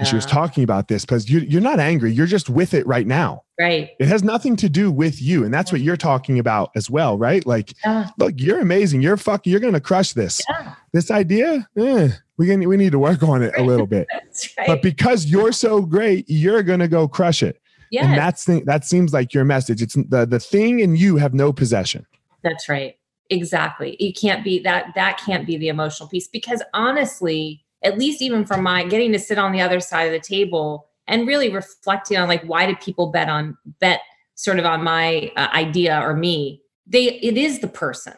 And she was ah. talking about this because you, you're not angry. You're just with it right now. Right. It has nothing to do with you. And that's what you're talking about as well, right? Like, yeah. look, you're amazing. You're fucking, you're going to crush this. Yeah. This idea, eh, we, can, we need to work on it a little bit. [laughs] right. But because you're so great, you're going to go crush it. Yes. And that's the, that seems like your message. It's the, the thing and you have no possession. That's right. Exactly. You can't be that that can't be the emotional piece because honestly, at least even from my getting to sit on the other side of the table and really reflecting on like why did people bet on bet sort of on my uh, idea or me? They it is the person.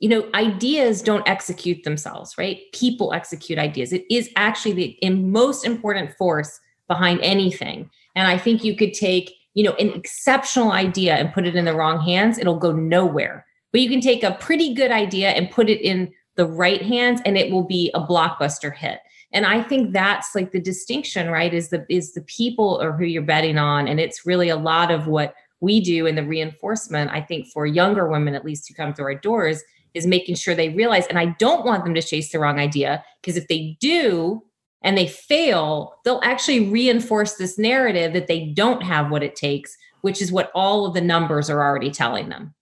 You know ideas don't execute themselves right? People execute ideas. It is actually the most important force behind anything. And i think you could take you know an exceptional idea and put it in the wrong hands it'll go nowhere. But you can take a pretty good idea and put it in the right hands and it will be a blockbuster hit and i think that's like the distinction right is the is the people or who you're betting on and it's really a lot of what we do in the reinforcement, I think for younger women, at least who come through our doors, is making sure they realize, and I don't want them to chase the wrong idea, because if they do and they fail, they'll actually reinforce this narrative that they don't have what it takes, which is what all of the numbers are already telling them.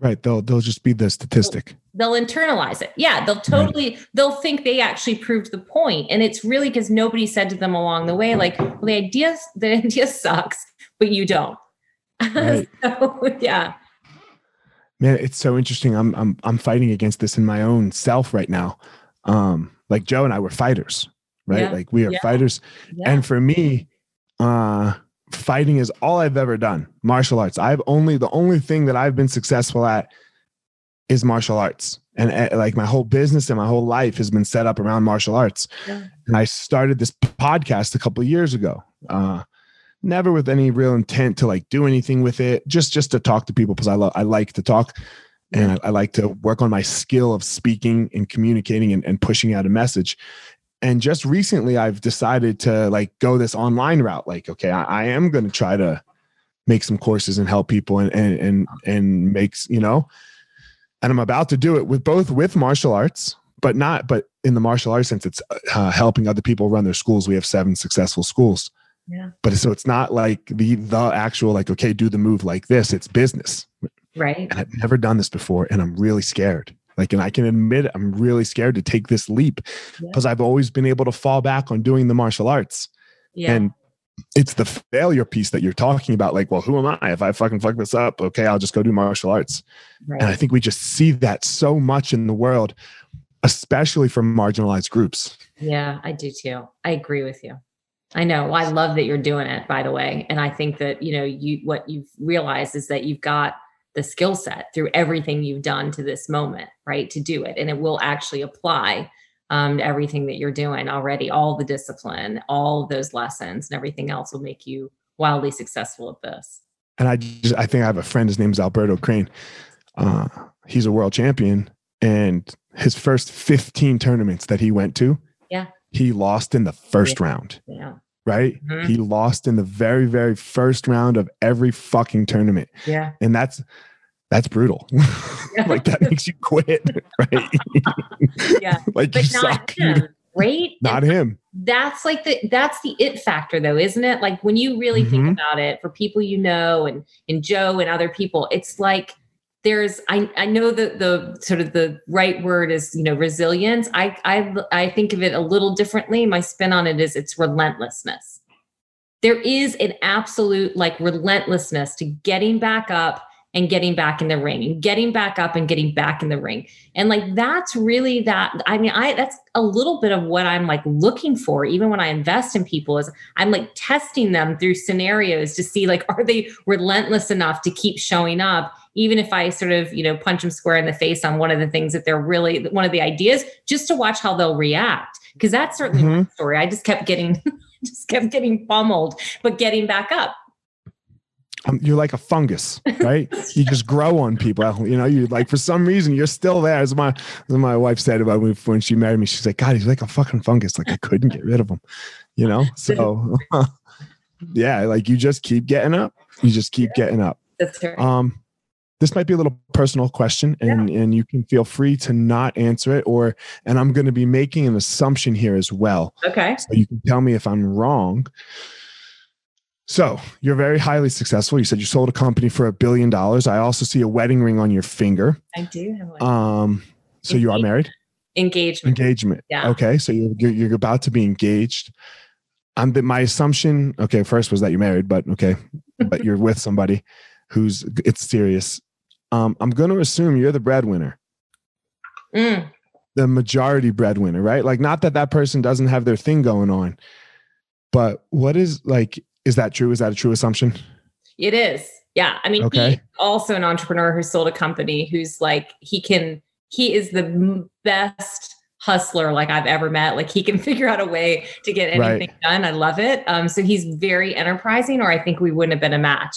Right. They'll they'll just be the statistic. They'll internalize it. Yeah, they'll totally they'll think they actually proved the point. And it's really because nobody said to them along the way, like, well, the idea the [laughs] idea sucks, but you don't. Right. [laughs] so, yeah. Man, it's so interesting. I'm I'm I'm fighting against this in my own self right now. Um, like Joe and I were fighters, right? Yeah. Like we are yeah. fighters. Yeah. And for me, uh fighting is all I've ever done. Martial arts. I've only the only thing that I've been successful at is martial arts. And uh, like my whole business and my whole life has been set up around martial arts. Yeah. And I started this podcast a couple years ago. Uh, never with any real intent to like do anything with it, just just to talk to people because I love I like to talk and I, I, like to work on my skill of speaking and communicating and, and pushing out a message and just recently i've decided to like go this online route like okay i, I am going to try to make some courses and help people and and and, and makes you know? And i'm about to do it with both with martial arts but not but in the martial arts sense it's uh, helping other people run their schools. We have seven successful schools. Yeah. But so it's not like the the actual like okay do the move like this. It's business. Right. And i've never done this before and i'm really scared like, and I can admit it, I'm really scared to take this leap because yeah. I've always been able to fall back on doing the martial arts. Yeah. And it's the failure piece that you're talking about. Like, well, who am I? If I fucking fuck this up, okay, I'll just go do martial arts. Right. And I think we just see that so much in the world, especially from marginalized groups. Yeah, I do too. I agree with you. I know. I love that you're doing it, by the way. And I think that, you know, you what you've realized is that you've got the skill set through everything you've done to this moment, right? To do it. And it will actually apply um, to everything that you're doing already, all the discipline, all of those lessons, and everything else will make you wildly successful at this. And I just, I think I have a friend, his name is Alberto Crane. Uh, he's a world champion. And his first 15 tournaments that he went to, yeah, he lost in the first yeah. round. Yeah right? Mm-hmm. He lost in the very, very first round of every fucking tournament. Yeah. And that's that's brutal. [laughs] like that makes you quit, [laughs] right? yeah. [laughs] like but you suck. Him, right? Not and him. That's like the that's the it factor though, isn't it? Like when you really mm-hmm. think about it, for people you know and and Joe and other people, it's like there's I, I know that the sort of the right word is you know resilience. I, I i think of it a little differently. My spin on it is it's relentlessness. There is an absolute like relentlessness to getting back up and getting back in the ring and getting back up and getting back in the ring. And like that's really that I mean I that's a little bit of what I'm like looking for even when I invest in people is I'm like testing them through scenarios to see like are they relentless enough to keep showing up even if I sort of, you know, punch them square in the face on one of the things that they're really one of the ideas just to watch how they'll react because that's certainly mm-hmm. my story. I just kept getting [laughs] just kept getting pummeled but getting back up um, you're like a fungus, right? you just grow on people. You know, you like for some reason you're still there. As my as my wife said about me when she married me, she's like, God, he's like a fucking fungus. Like I couldn't get rid of him. You know, so [laughs] yeah, like you just keep getting up. You just keep yeah, getting up. That's right. Um, this might be a little personal question, and yeah. and you can feel free to not answer it, or and I'm going to be making an assumption here as well. Okay. So you can tell me if I'm wrong. So you're very highly successful. You said you sold a company for a billion dollars. I also see a wedding ring on your finger. I do have one. Um, so Engagement. you are married? Engagement. Engagement. Yeah. Okay. So you're, you're, you're about to be engaged. I'm my assumption. Okay. First was that you're married, but okay, but you're with somebody who's it's serious. Um, I'm going to assume you're the breadwinner. Mm. The majority breadwinner, right? Like, not that that person doesn't have their thing going on, but what is like is that true? Is that a true assumption? It is. Yeah. I mean, okay. he's also an entrepreneur who sold a company who's like, he can, he is the best hustler like I've ever met. Like he can [laughs] figure out a way to get anything right. done. I love it. Um, so he's very enterprising, or I think we wouldn't have been a match.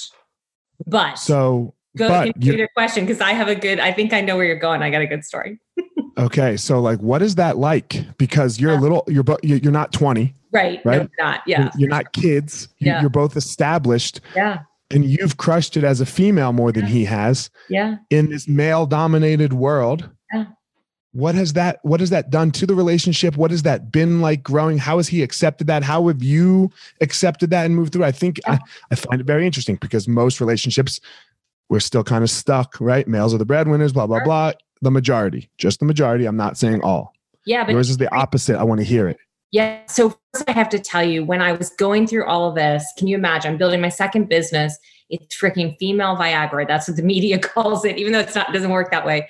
But so go into your question because I have a good, I think I know where you're going. I got a good story. [laughs] okay. So like what is that like? Because you're a uh, little you're you're not 20. Right. Right. No, not. Yeah. You're, you're not kids. Yeah. You're both established. Yeah. And you've crushed it as a female more than he has. Yeah. In this male dominated world. Yeah. What has that what has that done to the relationship? What has that been like growing? How has he accepted that? How have you accepted that and moved through? I think yeah. I, I find it very interesting because most relationships we're still kind of stuck, right? Males are the breadwinners, blah, blah, blah. The majority, just the majority. I'm not saying all. Yeah, but yours is the opposite. I want to hear it. Yeah. So first I have to tell you, when I was going through all of this, can you imagine? I'm building my second business. It's freaking female Viagra. That's what the [laughs] media calls it, even though it's not doesn't work that way.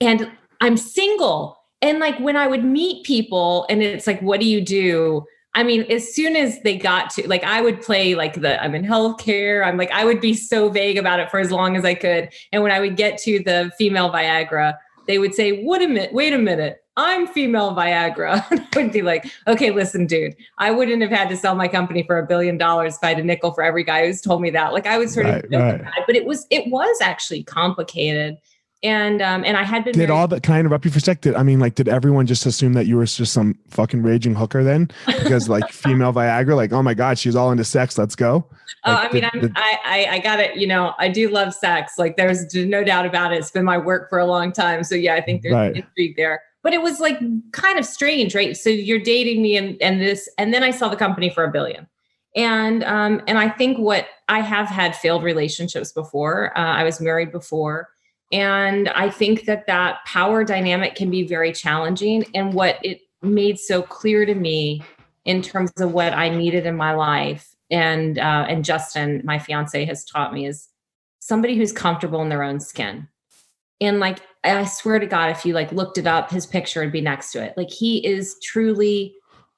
And I'm single. And like when I would meet people and it's like, what do you do? I mean, as soon as they got to like, I would play like the I'm in healthcare. I'm like, I would be so vague about it for as long as I could. And when I would get to the female Viagra, they would say, "What a minute, wait a minute, I'm female Viagra." [laughs] And I would be like, "Okay, listen, dude, I wouldn't have had to sell my company for a billion dollars if I had a nickel for every guy who's told me that." Like, I would sort right, of, right. But it was it was actually complicated and um and I had been did all that can I interrupt you for a sec? Did I mean like did everyone just assume that you were just some fucking raging hooker then? Because like [laughs] female Viagra, like oh my god, she's all into sex. Let's go. Oh, like, I mean, did, I'm, I, I I got it. You know, I do love sex. Like there's no doubt about it. It's been my work for a long time. So yeah, I think there's right. intrigue there. But it was like kind of strange, right? So you're dating me and and this, and then I sell the company for a billion and um, and I think what I have had failed relationships before. Uh, I was married before, and I think that that power dynamic can be very challenging. And what it made so clear to me in terms of what I needed in my life, and uh, and Justin, my fiance, has taught me is somebody who's comfortable in their own skin. And like I swear to God, if you like looked it up, his picture would be next to it. Like he is truly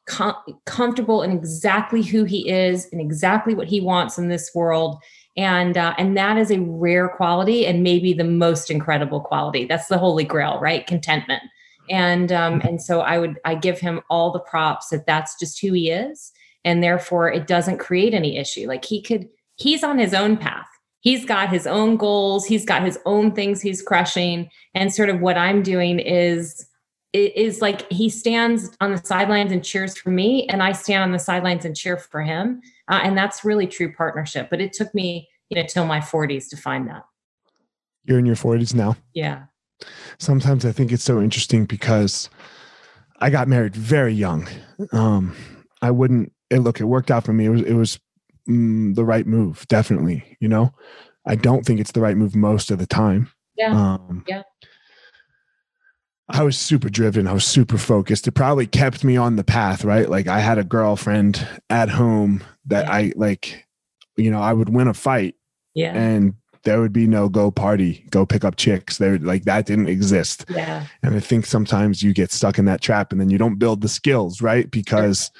com- comfortable in exactly who he is and exactly what he wants in this world and uh, and that is a rare quality and maybe the most incredible quality. That's the holy grail right? Contentment. And um, and so i would i give him all the props that that's just who he is. And therefore it doesn't create any issue. Like he could he's on his own path. He's got his own goals. He's got his own things he's crushing. And sort of what i'm doing is is like he stands on the sidelines and cheers for me and i stand on the sidelines and cheer for him uh, and that's really true partnership but it took me you know till my 40s to find that. You're in your 40s now? Yeah. Sometimes i think it's so interesting because i got married very young. Um i wouldn't it, look it worked out for me. It was it was mm, the right move definitely you know? I don't think it's the right move most of the time. Yeah. Um, yeah I was super driven. I was super focused. It probably kept me on the path, right? Like I had a girlfriend at home that I like, you know, I would win a fight. Yeah. And there would be no go party, go pick up chicks. There like that didn't exist. Yeah. And I think sometimes you get stuck in that trap and then you don't build the skills, right? Because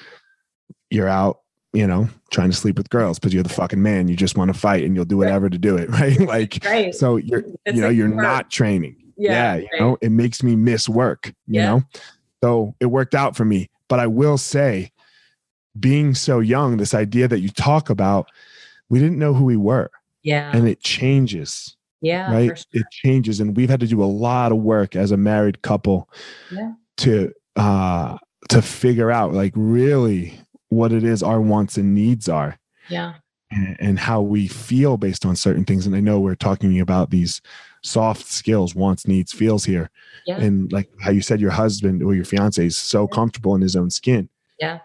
you're out, you know, trying to sleep with girls, but you're the fucking man. You just want to fight and you'll do whatever to do it, [laughs] right? like right. so you're it's you know, like you're work. not training yeah, yeah you right. know it makes me miss work you yeah. know so it worked out for me but i will say being so young this idea that you talk about we didn't know who we were yeah and it changes yeah right sure. it changes and we've had to do a lot of work as a married couple yeah. to uh to figure out like really what it is our wants and needs are yeah and, and how we feel based on certain things and i know we're talking about these soft skills, wants, needs, feels here. Yeah. And like how you said, your husband or your fiance is so comfortable in his own skin. Yeah.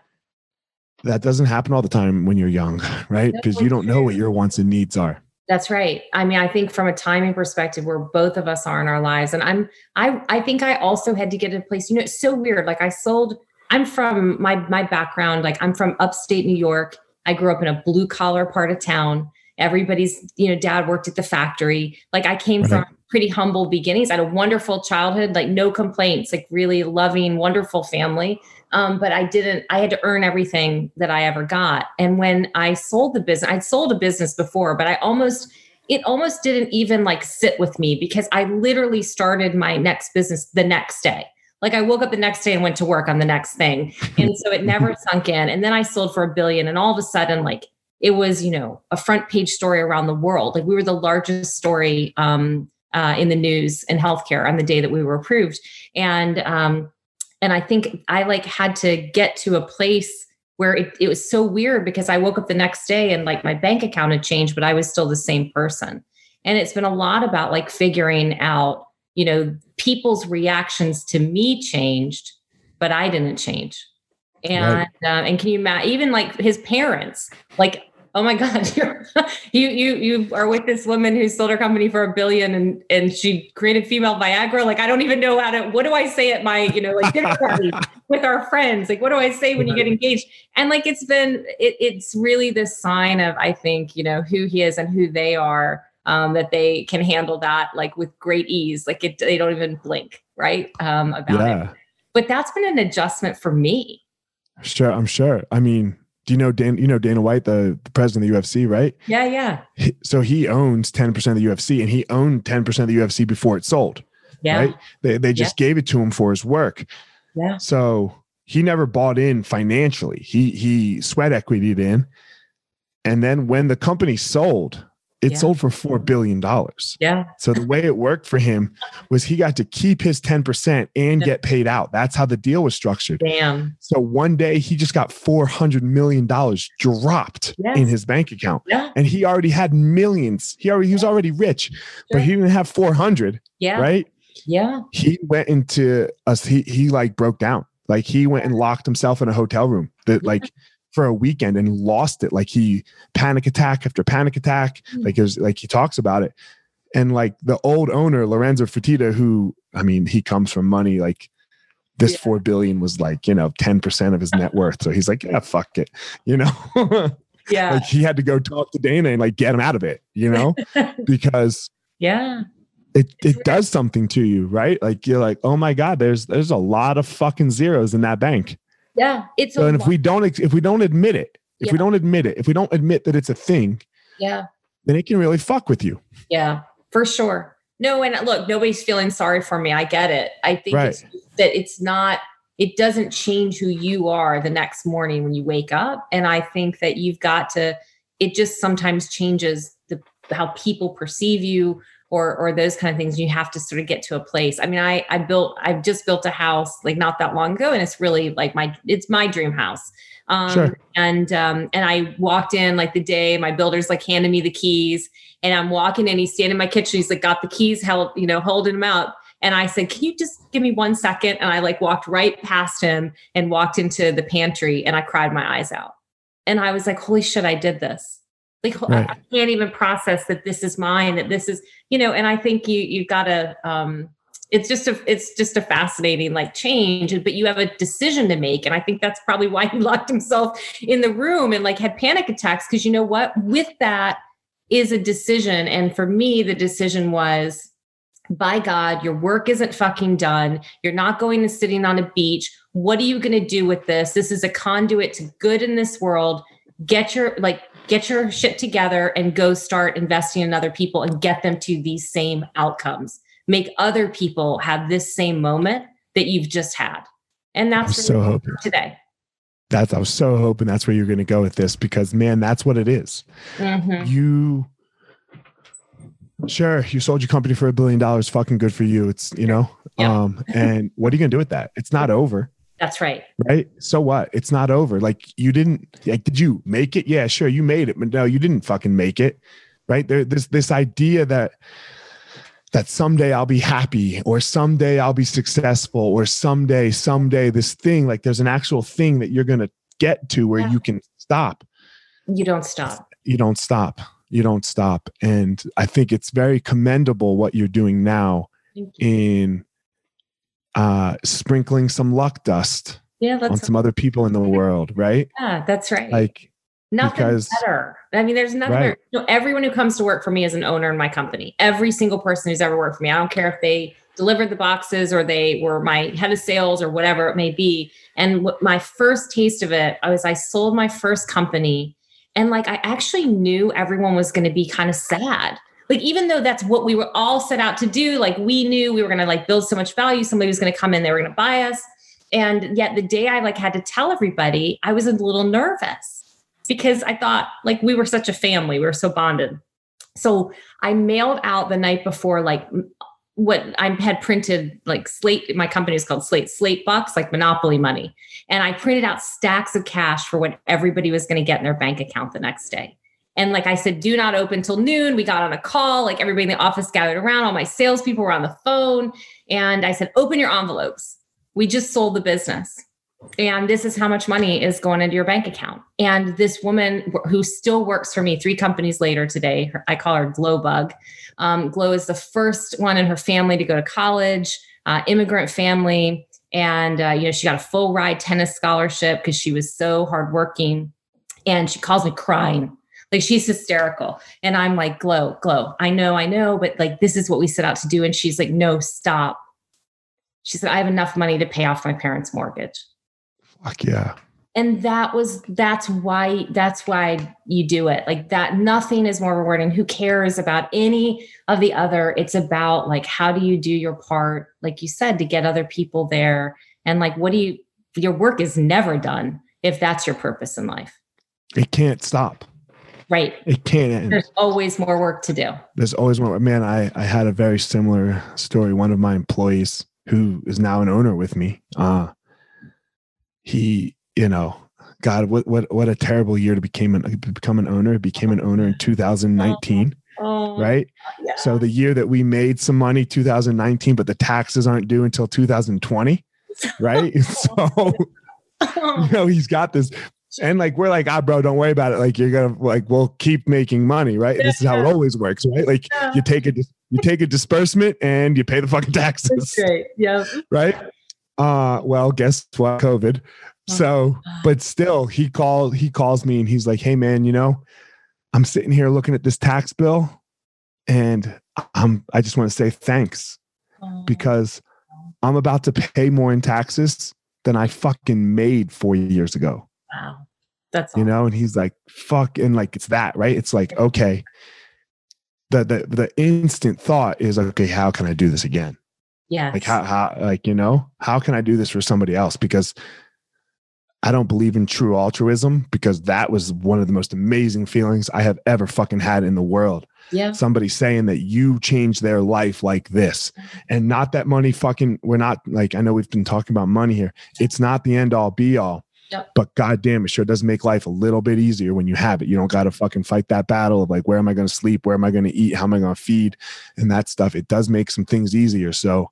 That doesn't happen all the time when you're young, [laughs] right? Because you don't know what your wants and needs are. That's right. I mean, I think from a timing perspective, where both of us are in our lives, and I'm, I, I think I also had to get to a place. You know, it's so weird. Like I sold. I'm from my my background. Like I'm from upstate New York. I grew up in a blue collar part of town everybody's you know dad worked at the factory like i came right. from pretty humble beginnings i had a wonderful childhood like no complaints like really loving wonderful family um, but i didn't i had to earn everything that i ever got and when i sold the business i'd sold a business before but i almost it almost didn't even like sit with me because i literally started my next business the next day like I woke up the next day and went to work on the next thing. And so it [laughs] never sunk in. And then I sold for a billion. And all of a sudden, like it was you know a front page story around the world like we were the largest story um, uh, in the news in healthcare on the day that we were approved and um, and i think i like had to get to a place where it, it was so weird because I woke up the next day and like my bank account had changed, but I was still the same person. And it's been a lot about like figuring out, you know, people's reactions to me changed, but I didn't change. And right. uh, and can you imagine even like his parents, like oh my god [laughs] you're, you you you are with this woman who sold her company for a billion and and she created female viagra. Like i don't even know how to what do i say at my you know like dinner [laughs] party with our friends? Like what do i say when you get engaged? And like it's been it, it's really the sign of i think you know who he is and who they are um, that they can handle that like with great ease. Like it, they don't even blink right um, about yeah. it but that's been an adjustment for me. Sure i'm sure. I mean do you know Dan? You know Dana White, the, the president of the UFC, right? Yeah, yeah. He, so he owns ten percent of the UFC, and he owned ten percent of the UFC before it sold. Yeah. Right. They they just yeah. gave it to him for his work. Yeah. So he never bought in financially. He he sweat equity in, and then when the company sold, it yeah. sold for four billion dollars. Yeah. So the way it worked for him was he got to keep his 10% and yeah. get paid out. That's how the deal was structured. Damn. So one day he just got four hundred million dollars dropped yes. in his bank account. Yeah. And he already had millions. He already he was already rich, sure. but he didn't have 400. Yeah. Right. Yeah. He went into us, he he like broke down. Like he went and locked himself in a hotel room that like for a weekend and lost it. Like he panic attack after panic attack. Mm. Like it was like he talks about it. And like the old owner, Lorenzo Fertitta, who I mean, he comes from money. Like this yeah. four billion was like, you know, 10% of his net worth. So he's like, yeah, fuck it. You know? [laughs] yeah. like he had to go talk to Dana and like get him out of it, you know? [laughs] because yeah. It, it does something to you, right? Like you're like, oh my God, there's there's a lot of fucking zeros in that bank. Yeah, it's. So, and if we don't, if we don't admit it, if yeah. we don't admit it, if we don't admit that it's a thing, yeah, then it can really fuck with you. Yeah, for sure. No, and uh, look, nobody's feeling sorry for me. I get it. I think right. it's, that it's not. It doesn't change who you are the next morning when you wake up, and I think that you've got to. It just sometimes changes the how people perceive you or or those kind of things you have to sort of get to a place i mean i i built i've just built a house like not that long ago and it's really like my it's my dream house um sure. and um and i walked in like the day my builder's like handed me the keys and i'm walking in he's standing in my kitchen he's like got the keys held you know holding them out and I said, Can you just give me one second? And I like walked right past him and walked into the pantry and I cried my eyes out. And I was like, Holy shit, I did this. Like right. I can't even process that this is mine, that this is, you know, and I think you you've gotta um it's just a it's just a fascinating like change but you have a decision to make and i think that's probably why he [laughs] locked himself in the room and like had panic attacks because you know what? With that is a decision and for me the decision was by god your work isn't fucking done. You're not going to sitting on a beach. What are you going to do with this? This is a conduit to good in this world. Get your like get your shit together and go start investing in other people and get them to these same outcomes. Make other people have this same moment that you've just had. And that's so hoping today. That's I was so hoping that's where you're going to go with this because man, that's what it is. Mm-hmm. You sure you sold your company for a billion dollars, fucking good for you. It's you know, yeah. um, and what are you going to do with that? It's not over. That's right. Right. So what? It's not over. Like you didn't like did you make it? Yeah, sure, you made it, but no, you didn't fucking make it. Right? There, there's this idea that that someday I'll be happy or someday I'll be successful or someday, someday this thing, like there's an actual thing that you're gonna get to where yeah. you can stop. You don't stop. You don't stop. You don't stop. And I think it's very commendable what you're doing now in uh, sprinkling some luck dust yeah, on some other people in the world, right? Yeah, that's right. Like nothing because, better. I mean, there's nothing. Right. You know, everyone who comes to work for me is an owner in my company. Every single person who's ever worked for me. I don't care if they delivered the boxes or they were my head of sales or whatever it may be. And my first taste of it, I was I sold my first company, and like I actually knew everyone was going to be kind of sad like even though that's what we were all set out to do like we knew we were going to like build so much value somebody was going to come in they were going to buy us and yet the day i like had to tell everybody i was a little nervous because i thought like we were such a family we were so bonded so i mailed out the night before like what I had printed like slate, my company is called Slate, Slate Bucks, like Monopoly money. And I printed out stacks of cash for what everybody was going to get in their bank account the next day. And like I said, do not open till noon. We got on a call, like everybody in the office gathered around. All my salespeople were on the phone. And I said, open your envelopes. We just sold the business. And this is how much money is going into your bank account. And this woman who still works for me three companies later today, I call her Glowbug. Um, Glow is the first one in her family to go to college, uh, immigrant family. And, uh, you know, she got a full ride tennis scholarship because she was so hardworking. And she calls me crying like she's hysterical. And I'm like, glow, glow. I know, I know, but like this is what we set out to do. And she's like, no, stop. She said, I have enough money to pay off my parents' mortgage. Fuck yeah. And that was that's why that's why you do it. Like that nothing is more rewarding. Who cares about any of the other? It's about like how do you do your part, like you said, to get other people there. And like what do you your work is never done if that's your purpose in life. It can't stop. Right. It can't end. There's always more work to do. There's always more. Man, I, I had a very similar story. One of my employees who is now an owner with me, uh, he, you know, God, what, what, what a terrible year to become an, become an owner. Became an owner in 2019. Oh, right. Yeah. So the year that we made some money, 2019, but the taxes aren't due until 2020. Right. [laughs] so, [laughs] you know, he's got this and like we're like, ah, bro, don't worry about it. Like you're gonna like we'll keep making money, right? Yeah. This is how it always works, right? Like yeah. you take a you take a disbursement and you pay the fucking taxes. Right. Yeah. Right. Uh well, guess what? COVID. Oh. So, but still he called he calls me and he's like, Hey man, you know, I'm sitting here looking at this tax bill and I'm I just want to say thanks oh. because I'm about to pay more in taxes than I fucking made four years ago. Wow. That's you know, and he's like, fuck, and like it's that, right? It's like, okay. The the the instant thought is okay, how can I do this again? Yeah. Like how how like, you know, how can I do this for somebody else? Because I don't believe in true altruism because that was one of the most amazing feelings I have ever fucking had in the world. Yeah. Somebody saying that you changed their life like this. And not that money fucking, we're not like, I know we've been talking about money here. It's not the end all be all. Yep. But goddamn, it sure does make life a little bit easier when you have it. You don't got to fucking fight that battle of like, where am I going to sleep? Where am I going to eat? How am I going to feed? And that stuff. It does make some things easier. So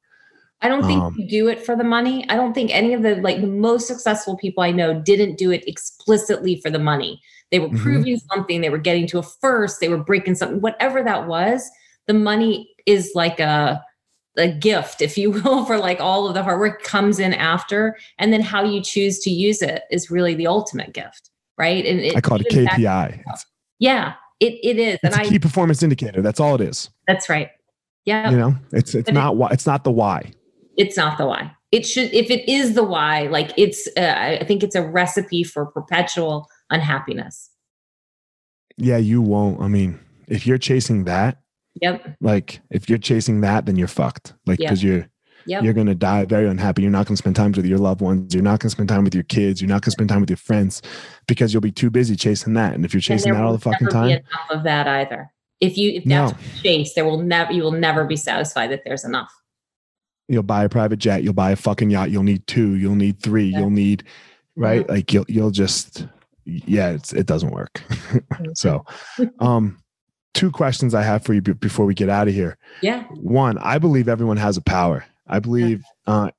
I don't think um, you do it for the money. I don't think any of the like the most successful people I know didn't do it explicitly for the money. They were mm-hmm. proving mm-hmm. something. They were getting to a first. They were breaking something. Whatever that was, the money is like a a gift, if you will, [laughs] for like all of the hard work comes in after. And then how you choose to use it is really the ultimate gift, right? And it, I call it a KPI. yeah, it, it is. It's and a key performance indicator. That's all it is. That's right. Yeah. You know, it's it's but not it, why it's not the why. It's not the why. It should if it is the why, like it's uh, I think it's a recipe for perpetual unhappiness. Yeah, you won't. I mean, if you're chasing that, Yep. Like if you're chasing that, then you're fucked. Like because yep. you're yep. you're gonna die very unhappy. You're not gonna spend time with your loved ones. You're not gonna spend time with your kids. You're not gonna spend time with your friends because you'll be too busy chasing that. And if you're chasing that all the fucking time, enough of that either. If you if that's no. chase, there will never you will never be satisfied that there's enough. You'll buy a private jet. You'll buy a fucking yacht. You'll need two. You'll need three. Yeah. You'll need right. Mm-hmm. Like you'll you'll just yeah. It's it doesn't work. [laughs] so, [laughs] um two questions I have for you before we get out of here. Yeah. One, I believe everyone has a power. I believe uh,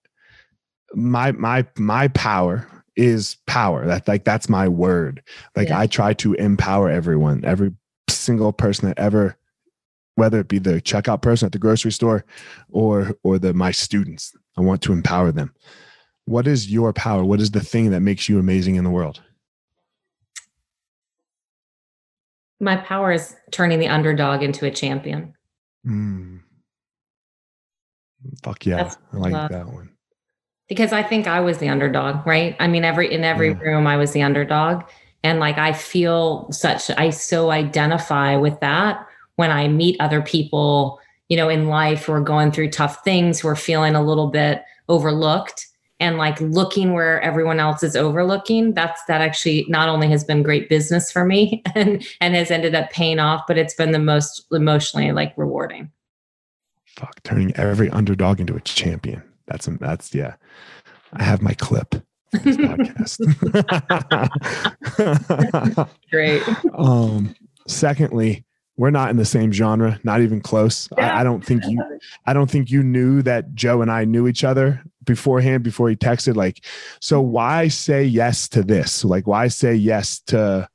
my my my power is power. That like that's my word. Like yeah. I try to empower everyone, every single person that ever, whether it be the checkout person at the grocery store, or or the my students. I want to empower them. What is your power? What is the thing that makes you amazing in the world? My power is turning the underdog into a champion. Mm. Fuck yeah. That's I like love. that one. Because I think I was the underdog, right? I mean, every in every yeah. room I was the underdog. And like I feel such I so identify with that when I meet other people, you know, in life who are going through tough things, who are feeling a little bit overlooked and like looking where everyone else is overlooking that's that actually not only has been great business for me [laughs] and and has ended up paying off but it's been the most emotionally like rewarding Fuck, turning every underdog into a champion. That's that's yeah. I have my clip. This podcast. [laughs] [laughs] Great. um, secondly, we're not in the same genre, not even close. I, I, don't think you I don't think you knew that Joe and I knew each other beforehand before he texted. Like, so why say yes to this? Like, why say yes to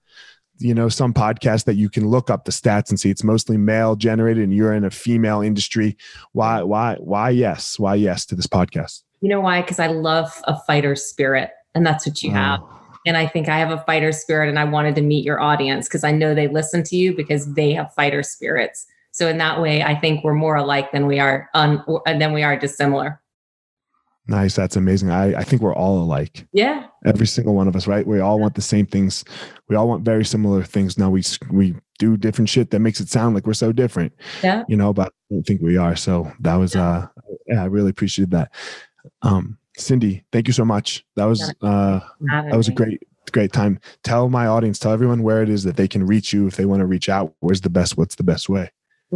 you know some podcast that you can look up the stats and see it's mostly male generated and you're in a female industry why why why yes why yes to this podcast you know why because i love a fighter spirit and that's what you mm. have oh. And I think I have a fighter spirit and I wanted to meet your audience because I know they listen to you because they have fighter spirits. So in that way, I think we're more alike than we are un, than we are dissimilar. Nice. That's amazing. I, I think we're all alike. Yeah. Every single one of us, right? We all want the same things. We all want very similar things. Now we we do different shit that makes it sound like we're so different. Yeah. You know, but I don't think we are. So that was yeah. uh yeah, I really appreciated that. Um Cindy, thank you so much. That was uh, that was a great great time. Tell my audience, tell everyone where it is that they can reach you if they want to reach out. Where's the best? What's the best way?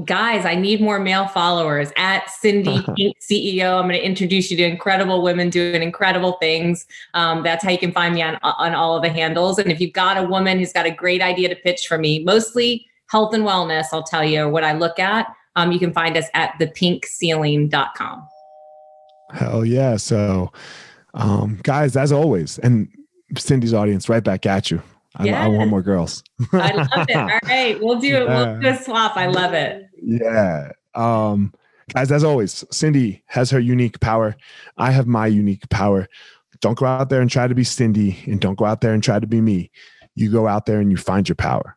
Guys, I need more male followers at Cindy [laughs] Pink CEO. I'm going to introduce you to incredible women doing incredible things. Um, that's how you can find me on on all of the handles. And if you've got a woman who's got a great idea to pitch for me, mostly health and wellness, I'll tell you what I look at. Um, you can find us at thepinkceiling.com. Hell yeah. So, um, guys, as always, and Cindy's audience, right back at you. I, I want more girls. I love it. [laughs] All right. We'll do it. We'll do a swap. I love it. Yeah. Um, guys, as always, Cindy has her unique power. I have my unique power. Don't go out there and try to be Cindy, and don't go out there and try to be me. You go out there and you find your power.